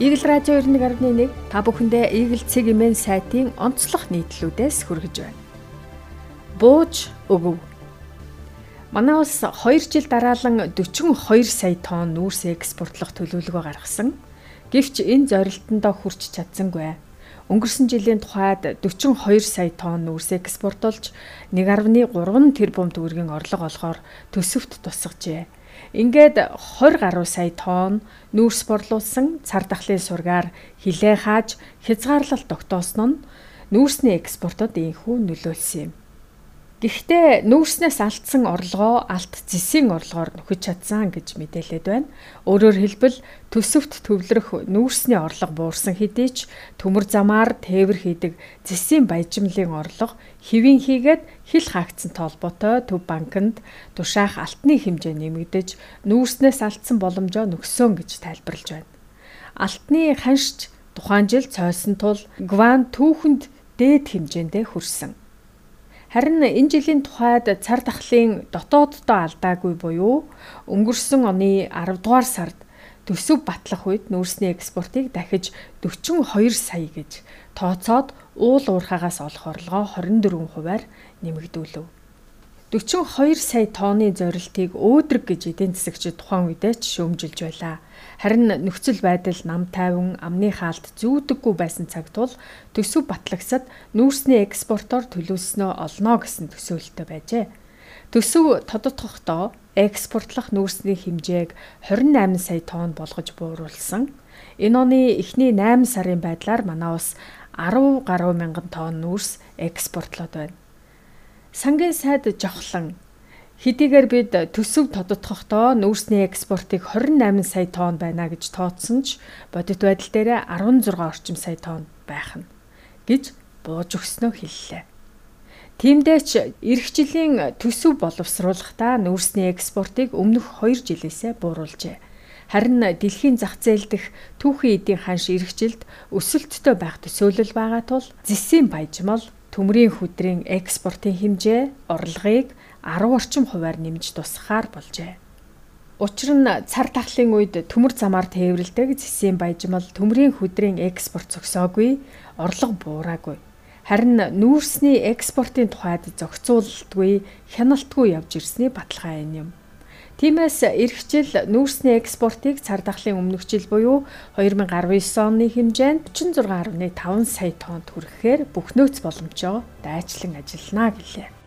Игэл радио 91.1 та бүхэндээ Игэл цэг имэн сайтын онцлог нийтлүүдээс хүргэж байна. Бууж өгөв. Манай улс 2 жил дараалан 42 сая тонн нүүрс экспортлох төлөвлөгөө гаргасан. Гэвч энэ зорилтондоо хүрч чадсангүй. Өнгөрсөн жилийн тухайд 42 сая тонн нүүрс экспортолж 1.3 тэрбум төгрөгийн орлого олохоор төсөвт тусгажээ. Ингээд 20 гаруй сая тонн нүүрс борлуулсан цар тахлын сургаар хилээ хааж хязгаарлалт тогтоосон нь нүүрсний экспортод инхүү нөлөөлсөн юм. Гэхдээ нүүрснээс алдсан орлогоо алт зэсийн орлогоор нөхөж чадсан гэж мэдээлээд байна. Өөрөөр хэлбэл төсөвт төвлөрөх нүүрсний орлого буурсан хэдий ч төмөр замаар тээвэр хийдэг зэсийн баяжмлын орлого хэвийн хийгээд хил хаагдсан толботой төв банкнд тушаах алтны хэмжээ нэмэгдэж нүүрснээс алдсан боломжоо нөхсөн гэж тайлбарлаж байна. Алтны ханшч тухайн жил цойсон тул гван түүхэнд дээд хэмжээндээ хүрсэн. Харин энэ жилийн тухайд цар тахлын дотооддоо алдаагүй буюу өнгөрсөн оны 10 дугаар сард төсөв батлах үед нүүрсний экспортыг дахиж 42 сая гэж тооцоод уул уурхаагаас олох орлогоо 24 хувиар нэмэгдүүлв. 42 сая тонны зорилтыг өөдрөг гэж эдийн засагчид тухайн үедээ ч шөөмжилж байлаа. Харин нөхцөл байдал нам тайван амны хаалт зүүдэггүй байсан цаг тул төсөв батлагсад нүүрсний экспортоор төлөвлөснөө олно гэсэн төсөөлөлтөй байжээ. Төсөв тодотгохдоо экспортлох нүүрсний хэмжээг 28 сая тонн болгож бууруулсан. Энэ оны эхний 8 сарын байдлаар манай улс 10 гаруй мянган тонн нүүрс экспортлоод байна сангийн сайд жавхлан хэдийгээр бид төсөв тодотгохдоо нүүрсний экспортыг 28 сая тонн байна гэж тооцсон ч бодит байдал дээр 16 орчим сая тонн байх нь гэж бууж өгснөө хэллээ. Тиймдээч эх жилийн төсөв боловсруулахдаа нүүрсний экспортыг өмнөх 2 жилээсээ бууруулжээ. Харин дэлхийн зах зээл дэх түүхэн эдийн ханш эх жилд өсөлттэй байх төсөөлөл байгаа тул зэсийн баяжмал төмрийн хөдрийн экспортын хэмжээ орлогыг 10 орчим хувиар нэмж тусахаар болжээ. Учир нь цар тахлын үед төмөр замаар тээвэрлдэг зэсийн баяжмал төмрийн хөдрийн экспорт зогсоогүй, орлого буураагүй. Харин нүүрсний экспортын тухайд зохицуулалтгүй, хяналтгүй явж ирсний баталгаа юм. Тиймээс эх жил нүүрсний экспортыг цар тахлын өмнөх жил буюу 2019 оны хэмжээнд 36.5 сая тонн хүрэхээр бүх нөөц боломжоо дайчлан ажиллана гэлээ.